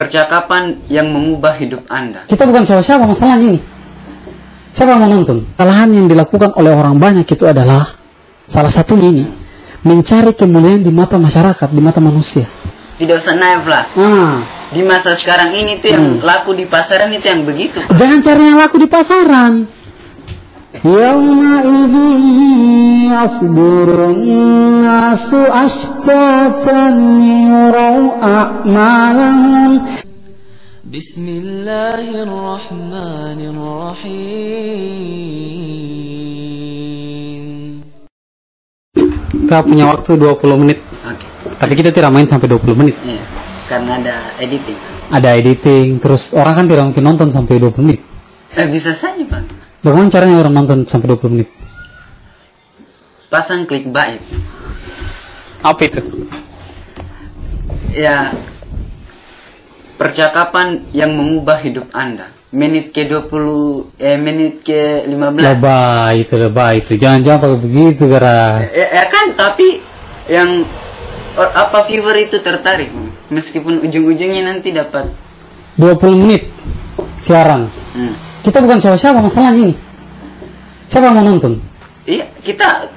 Percakapan yang mengubah hidup Anda. Kita bukan siapa-siapa masalahnya ini. Siapa yang menonton? Kesalahan yang dilakukan oleh orang banyak itu adalah salah satunya ini mencari kemuliaan di mata masyarakat, di mata manusia. Tidak usah naif lah. Ah, Di masa sekarang ini tuh yang laku di pasaran itu yang begitu. jangan cari yang laku di pasaran. Yauma idzi yasdurun nasu ashtatan yurau a'malahum بسم الله الرحمن الرحيم Kita punya waktu 20 menit. Oke. Tapi kita tidak main sampai 20 menit. Iya. Karena ada editing. Ada editing, terus orang kan tidak mungkin nonton sampai 20 menit. Eh bisa saja pak. Bagaimana caranya orang nonton sampai 20 menit? Pasang klik bait. Apa itu? Ya. Percakapan yang mengubah hidup Anda. Menit ke 20 eh menit ke 15. Lebay itu, lebay itu. Jangan-jangan pakai begitu, gara. Ya, ya kan tapi yang or- apa viewer itu tertarik meskipun ujung-ujungnya nanti dapat 20 menit siaran. hmm. Kita bukan siapa-siapa masalahnya ini. Siapa yang mau nonton? iya kita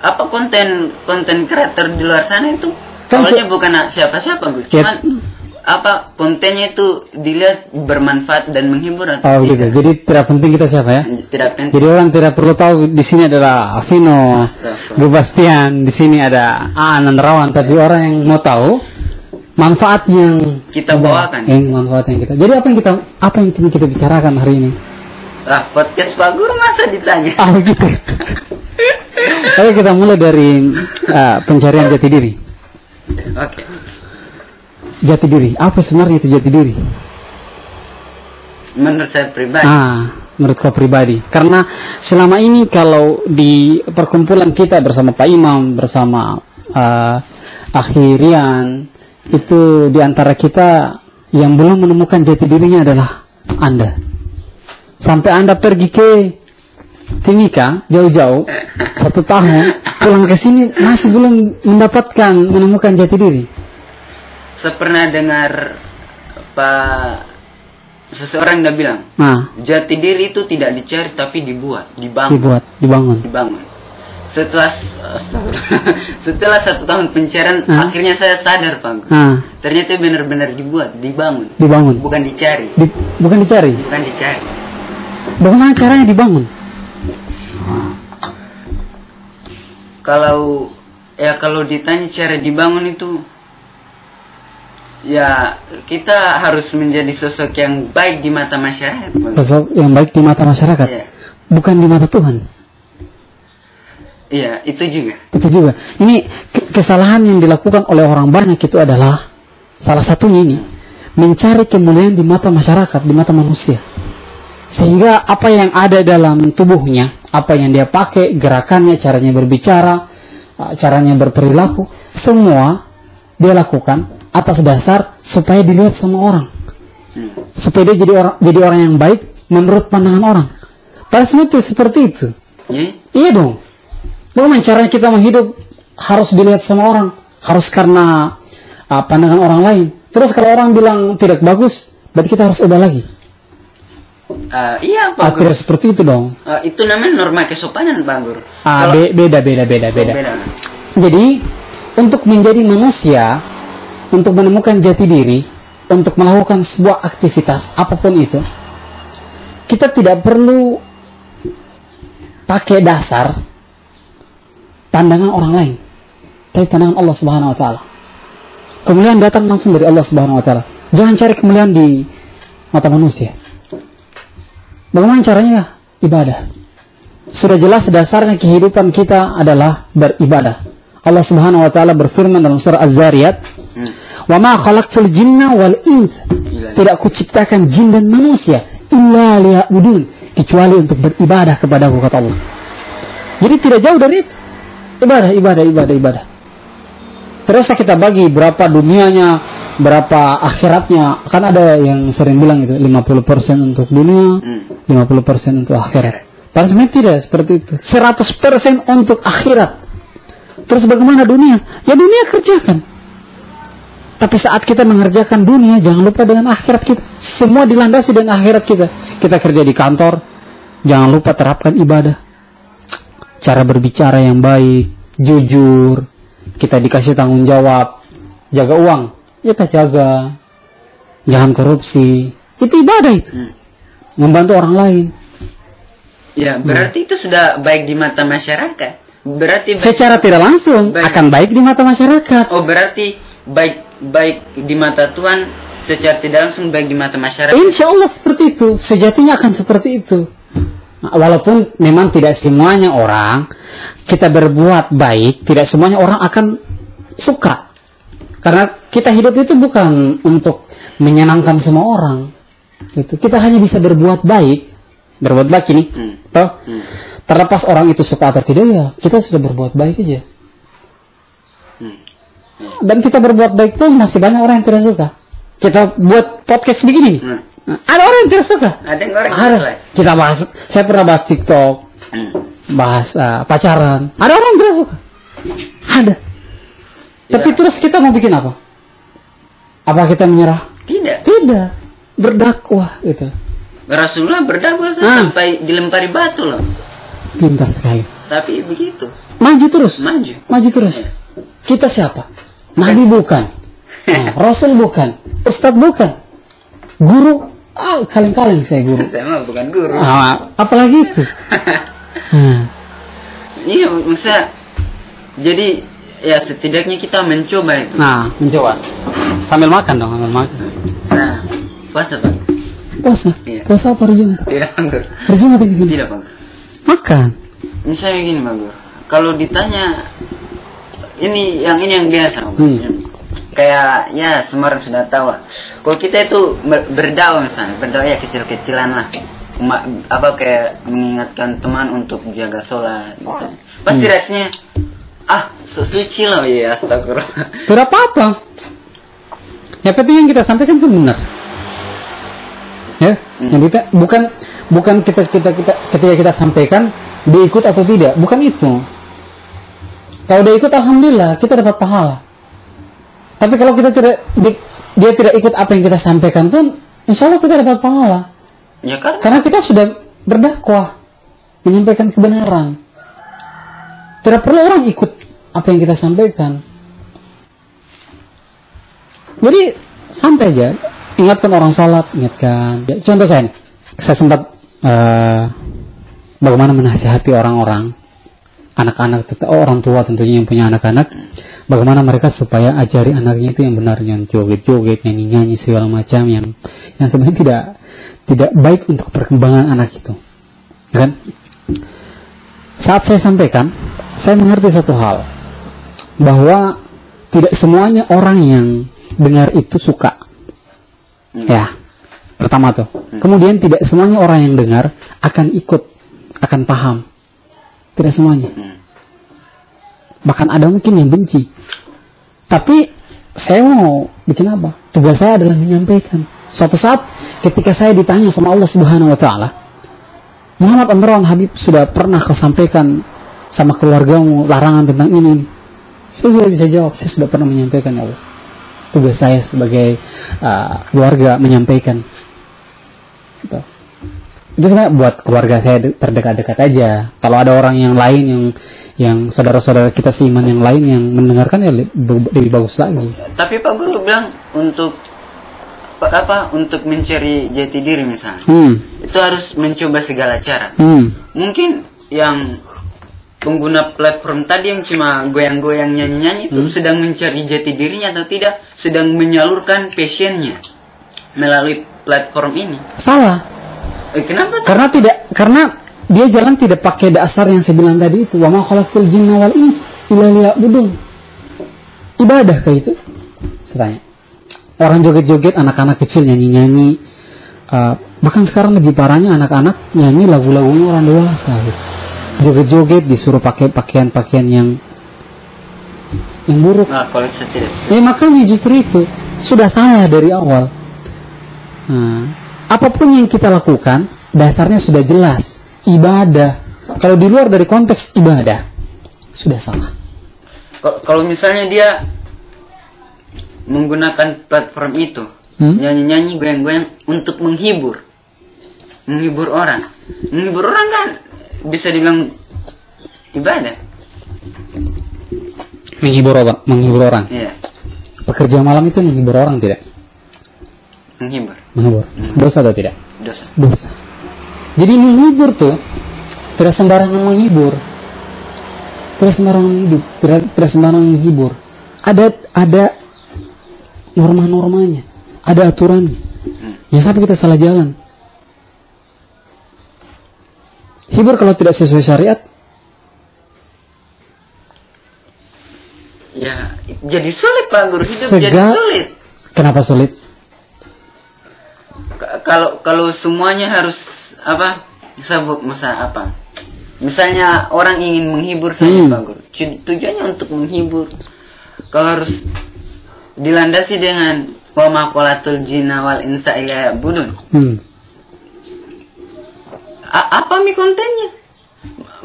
apa konten konten kreator di luar sana itu Kan awalnya ke- bukan siapa siapa gue Ya. cuman apa kontennya itu dilihat bermanfaat dan menghibur atau Oh tidak gitu. Jadi tidak penting kita siapa ya. tidak penting Jadi orang tidak perlu tahu di sini adalah Vino, Astagfirullah. Gebastian, di sini ada Anan Rawan, tapi orang yang mau tahu manfaat yang Kita bawakan. Yang manfaat yang kita. Jadi apa yang kita apa yang ingin kita bicarakan hari ini? ah podcast Guru masa ditanya Ah begitu. Oke kita mulai dari ah, pencarian jati diri. oke Jati diri. Apa sebenarnya itu jati diri? menurut saya pribadi Ah, menurut kau pribadi. Karena selama ini kalau di perkumpulan kita bersama Pak Imam, bersama uh, akhirian, itu di antara kita yang belum menemukan jati dirinya adalah Anda. Sampai Anda pergi ke Timika jauh-jauh satu tahun pulang ke sini masih belum mendapatkan menemukan jati diri. saya pernah dengar Pak seseorang udah bilang Nah, jati diri itu tidak dicari tapi dibuat dibangun dibuat, dibangun. dibangun setelah setelah satu tahun pencarian akhirnya saya sadar pak Nah, ternyata benar-benar dibuat dibangun dibangun. bukan dicari Di- bukan dicari. bukan dicari Bagaimana caranya dibangun? kalau ya kalau ditanya cara dibangun itu ya kita harus menjadi sosok yang baik di mata masyarakat Bang. Sosok yang baik di mata masyarakat, Iya. bukan di mata Tuhan. Iya itu juga Itu juga. Ini ke- kesalahan yang dilakukan oleh orang banyak itu adalah salah satunya ini mencari kemuliaan di mata masyarakat, di mata manusia. Sehingga apa yang ada dalam tubuhnya, apa yang dia pakai, gerakannya, caranya berbicara, uh, caranya berperilaku, semua dia lakukan atas dasar supaya dilihat sama orang. Supaya dia jadi orang jadi orang yang baik menurut pandangan orang. Padahal sebenarnya seperti itu. ya Iya dong. Bagaimana caranya kita menghidup harus dilihat sama orang, harus karena uh, pandangan orang lain. Terus kalau orang bilang tidak bagus, berarti kita harus ubah lagi. Ah, iya Ah, pak Guru. tidak seperti itu dong. Ah, itu namanya norma kesopanan pak Guru Ah, Kalau- be- beda, beda, beda, beda. beda Jadi untuk menjadi manusia, untuk menemukan jati diri, untuk melakukan sebuah aktivitas apa pun itu, kita tidak perlu pakai dasar pandangan orang lain, tapi pandangan Allah Subhanahu Wa Taala. Kemuliaan datang langsung dari Allah Subhanahu Wa Taala. Jangan cari kemuliaan di mata manusia. Bagaimana caranya? Ibadah. Sudah jelas dasarnya kehidupan kita adalah beribadah. Allah Subhanahu wa taala berfirman dalam surah Az-Zariyat, "Wa ma khalaqtul jinna wal ins." Tidak kuciptakan jin dan manusia illa liya'budun, kecuali untuk beribadah kepada kata Allah. Jadi tidak jauh dari itu. Ibadah, ibadah, ibadah, ibadah. Terus kita bagi berapa dunianya, berapa akhiratnya. Kan ada yang sering bilang itu 50% untuk dunia, 50% untuk akhirat. Padahal sebenarnya tidak seperti itu. 100% untuk akhirat. Terus bagaimana dunia? Ya dunia kerjakan. Tapi saat kita mengerjakan dunia, jangan lupa dengan akhirat kita. Semua dilandasi dengan akhirat kita. Kita kerja di kantor, jangan lupa terapkan ibadah. Cara berbicara yang baik, jujur. Kita dikasih tanggung jawab, jaga uang, ya kita jaga. Jangan korupsi. Itu ibadah itu. Membantu orang lain. Ya, berarti itu sudah baik di mata masyarakat. Berarti baik- Secara tidak langsung Baik. akan baik di mata masyarakat. Oh, berarti baik baik di mata Tuhan secara tidak langsung baik di mata masyarakat. Insya Allah seperti itu. Sejatinya akan seperti itu. Walaupun memang tidak semuanya orang kita berbuat baik, tidak semuanya orang akan suka. Karena kita hidup itu bukan untuk menyenangkan semua orang. Gitu. Kita hanya bisa berbuat baik, berbuat baik ini, toh. Terlepas orang itu suka atau tidak ya, kita sudah berbuat baik aja. Dan kita berbuat baik pun masih banyak orang yang tidak suka. Kita buat podcast begini nih. Hmm. Ada orang yang tidak suka. Ada yang orang Ada. suka. Kita bahas, saya pernah bahas TikTok, Hmm. bahas uh, pacaran. Ada orang yang tidak suka. Ada. Tapi Ya. terus kita mau bikin apa? Apa kita menyerah? Tidak. Tidak. Berdakwah gitu. Rasulullah berdakwah Ah. sampai dilempari batu loh. Pintar sekali. Tapi begitu. Maju terus. Maju. Maju terus. Kita siapa? Nabi bukan. Nah, Rasul bukan. Ustadz bukan. Guru. Ah, kaleng-kaleng saya guru. Saya mah bukan guru. Ah, apalagi itu. Hmm. Iya, maksudnya jadi ya setidaknya kita mencoba itu. Nah, mencoba. Sambil makan dong, sambil makan. Nah, puasa pak? Puasa. Iya. Puasa apa hari Jumat? Tidak Pak. Hari Jumat ini kan? Tidak pak. Makan. Misalnya gini pak. Kalau ditanya ini yang ini yang biasa Pak. Hmm. Kayak ya semua orang sudah tahu lah. Kalau kita itu ber- berdakwah misalnya, berdakwah ya kecil-kecilan lah. Cuma apa kayak mengingatkan teman untuk jaga sholat misalnya. Pasti Hmm. reaksinya ah so suci loh ya astagfirullah. Tidak apa-apa. Yang penting yang kita sampaikan itu benar. Ya, yang kita bukan bukan kita kita kita ketika kita sampaikan diikut atau tidak, bukan itu. Kalau dia ikut, alhamdulillah kita dapat pahala. Tapi kalau kita tidak di- dia tidak ikut apa yang kita sampaikan pun, insya Allah kita dapat pahala. Ya kan? Karena kita sudah berdakwah, menyampaikan kebenaran. Tidak perlu orang ikut apa yang kita sampaikan. Jadi santai aja, ingatkan orang sholat, ingatkan. Ya, contoh saya, nih, saya sempat eh, bagaimana menasihati orang-orang, anak-anak, oh, orang tua tentunya yang punya anak-anak, bagaimana mereka supaya ajari anaknya itu yang benar, yang joget-joget, nyanyi-nyanyi segala macam, yang yang sebenarnya tidak tidak baik untuk perkembangan anak itu, kan? Saat saya sampaikan, saya mengerti satu hal bahwa tidak semuanya orang yang dengar itu suka. Ya, pertama tuh. Kemudian tidak semuanya orang yang dengar akan ikut, akan paham. Tidak semuanya. Bahkan ada mungkin yang benci. Tapi saya mau bikin apa? Tugas saya adalah menyampaikan. Suatu saat ketika saya ditanya sama Allah Subhanahu wa taala, Muhammad Amrawan Habib sudah pernah kau sampaikan sama keluargamu larangan tentang ini, ini. Saya sudah bisa jawab, saya sudah pernah menyampaikan ya Allah. Tugas saya sebagai uh, keluarga menyampaikan. Itu sebenarnya buat keluarga saya de- terdekat-dekat aja. Kalau ada orang yang lain yang yang saudara-saudara kita seiman yang lain yang mendengarkan ya lebih bagus lagi. Tapi Pak Guru bilang untuk apa, untuk mencari jati diri misalnya Hmm. itu harus mencoba segala cara. Hmm. Mungkin yang pengguna platform tadi yang cuma goyang-goyang nyanyi-nyanyi itu sedang mencari jati dirinya atau tidak, sedang menyalurkan passionnya melalui platform ini. Salah. Eh, kenapa? sih? Karena tidak karena dia jalan tidak pakai dasar yang saya bilang tadi itu wa ma khalaqtul jinna wal ins illa liya'budun. Ibadah kayak itu? Saya tanya. Orang joget-joget, anak-anak kecil nyanyi-nyanyi. Uh, bahkan sekarang lebih parahnya anak-anak nyanyi lagu-lagunya orang dewasa gitu. Joget-joget disuruh pakai pakaian-pakaian yang yang buruk. Nah, kalau saya tidak Ya makanya justru itu sudah salah dari awal. Nah, apa pun yang kita lakukan dasarnya sudah jelas. Ibadah. Kalau di luar dari konteks ibadah sudah salah. Kalau- misalnya dia menggunakan platform itu Hmm? nyanyi-nyanyi goyang-goyang untuk menghibur menghibur orang. Menghibur orang kan bisa dibilang ibadah. Menghibur orang menghibur orang? Iya. Pekerja malam itu menghibur orang tidak? Menghibur menghibur. Dosa atau tidak? Dosa. Dosa. Jadi menghibur tuh tidak sembarangan menghibur. Tidak sembarangan hidup tidak tidak sembarangan menghibur. Ada ada norma-normanya ada aturannya. Jangan sampai kita salah jalan. Hibur kalau tidak sesuai syariat. Ya jadi sulit pak guru. Hidup jadi Sega- sulit. Kenapa sulit kalau kalau semuanya harus apa sabuk masa apa misalnya orang ingin menghibur saja Hmm. pak guru Tu- tujuannya untuk menghibur kalau harus dilandasi dengan wa maqalatul jinna wal insa illa budun hmm. A- apa mi kontennya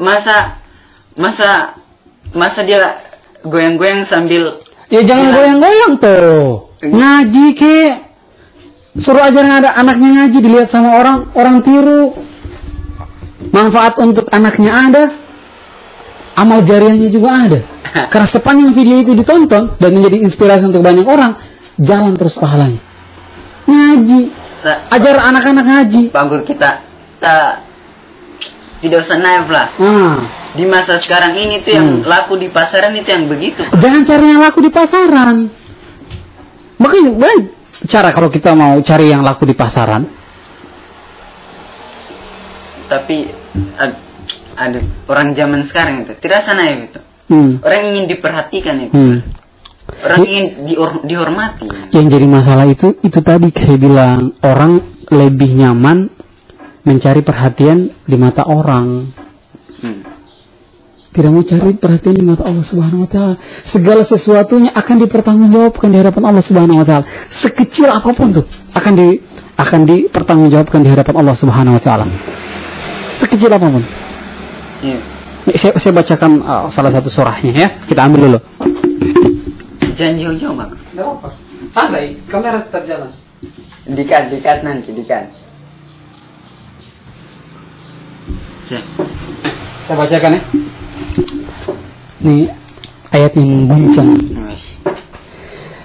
masa masa masa dia goyang-goyang sambil Ya jangan goyang-goyang tuh. Ngaji ke. Suruh ajarin ada anaknya ngaji dilihat sama orang, orang tiru. Manfaat untuk anaknya ada. Amal jariahnya juga ada. Karena sepanjang video itu ditonton dan menjadi inspirasi untuk banyak orang, jalan terus pahalanya. Ngaji. Ajar anak-anak ngaji. Pak Guru kita tak tidak usah naif lah Nah, di masa sekarang ini tuh yang laku di pasaran itu yang begitu Pak. jangan cari yang laku di pasaran. Makanya, baik cara kalau kita mau cari yang laku di pasaran, tapi ad- ada orang zaman sekarang itu tidak usah naif itu hmm, orang ingin diperhatikan itu. Hmm. orang ingin dior- dihormati. Yang jadi masalah itu itu tadi saya bilang orang lebih nyaman mencari perhatian di mata orang. Tidak mau cari perhatian di mata Allah Subhanahu wa taala. Segala sesuatunya akan dipertanggungjawabkan di hadapan Allah Subhanahu wa taala. Sekecil apa pun tuh akan di akan dipertanggungjawabkan di hadapan Allah Subhanahu wa taala. Sekecil apa pun. Nih, saya, saya bacakan uh, salah satu surahnya ya. Kita ambil dulu. Jangan jauh-jauh. Tidak apa santai. Kamera tetap jalan. Dikat dikat nanti dikat. Siap. Saya bacakan ya. Ini ayat yang.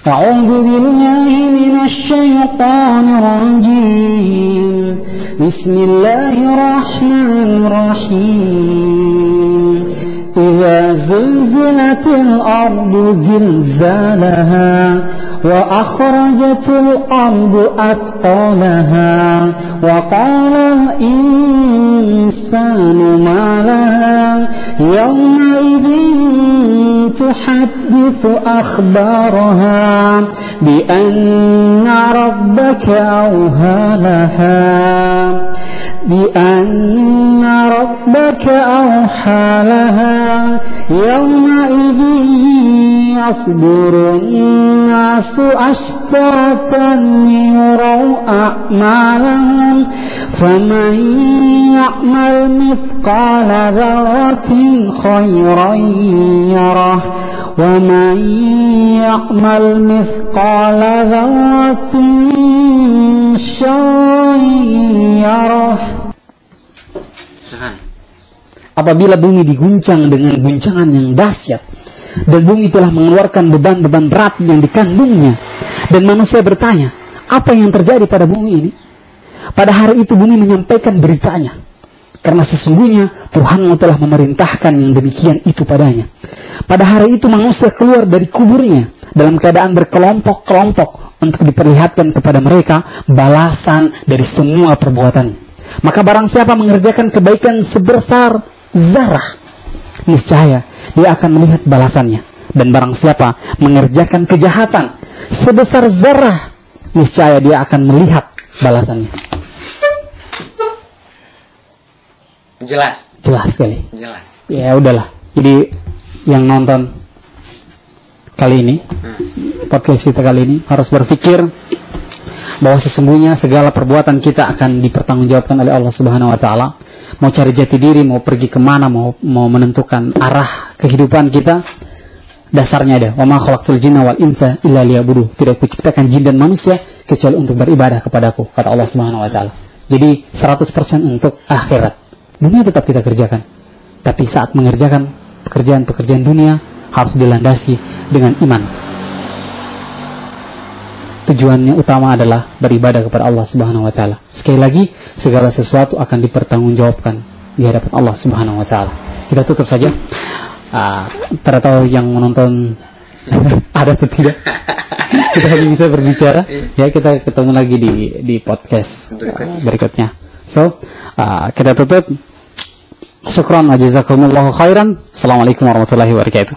أعوذ بالله من الشيطان الرجيم بسم الله الرحمن الرحيم إذا زلزلت الأرض زلزالها وأخرجت الأرض أثقالها وقال الإنسان ما لها؟ يومئذ تحدث أخبارها بأن ربك أوهى لها. بأن ربك أوحى لها يومئذ يصدر الناس أشتاتا ليروا أعمالهم فمن يعمل مثقال ذرة خيرا يره ومن يعمل مثقال ذرة شرا yarah. Apabila bumi diguncang dengan guncangan yang dahsyat dan bumi telah mengeluarkan beban-beban berat yang dikandungnya dan manusia bertanya, apa yang terjadi pada bumi ini? Pada hari itu bumi menyampaikan beritanya. Karena sesungguhnya Tuhanmu telah memerintahkan yang demikian itu padanya. Pada hari itu manusia keluar dari kuburnya dalam keadaan berkelompok-kelompok untuk diperlihatkan kepada mereka balasan dari semua perbuatannya maka barang siapa mengerjakan kebaikan sebesar zarah, niscaya dia akan melihat balasannya. Dan barang siapa mengerjakan kejahatan sebesar zarah, niscaya dia akan melihat balasannya. Jelas, Jelas sekali. jelas. Ya udahlah. Jadi yang nonton kali ini, podcast kita kali ini harus berpikir bahwa sesungguhnya segala perbuatan kita akan dipertanggungjawabkan oleh Allah Subhanahu wa taala. Mau cari jati diri, mau pergi ke mana, mau mau menentukan arah kehidupan kita, dasarnya ada. Wa ma khalaqtul jinna wal insa illa liya'budu tidak kuciptakan jin dan manusia kecuali untuk beribadah kepadaku kata Allah Subhanahu wa taala. Jadi 100% untuk akhirat. Dunia tetap kita kerjakan. Tapi saat mengerjakan pekerjaan-pekerjaan dunia harus dilandasi dengan iman tujuannya utama adalah beribadah kepada Allah Subhanahu wa taala. Sekali lagi, segala sesuatu akan dipertanggungjawabkan di hadapan Allah Subhanahu wa taala. Kita tutup saja. Tidak tahu yang menonton ada atau tidak. kita hanya bisa berbicara. Ya, kita ketemu lagi di di podcast ah, berikutnya. So, ah, kita tutup. شكرا وجزاكم الله خيرا. السلام عليكم ورحمة الله وبركاته.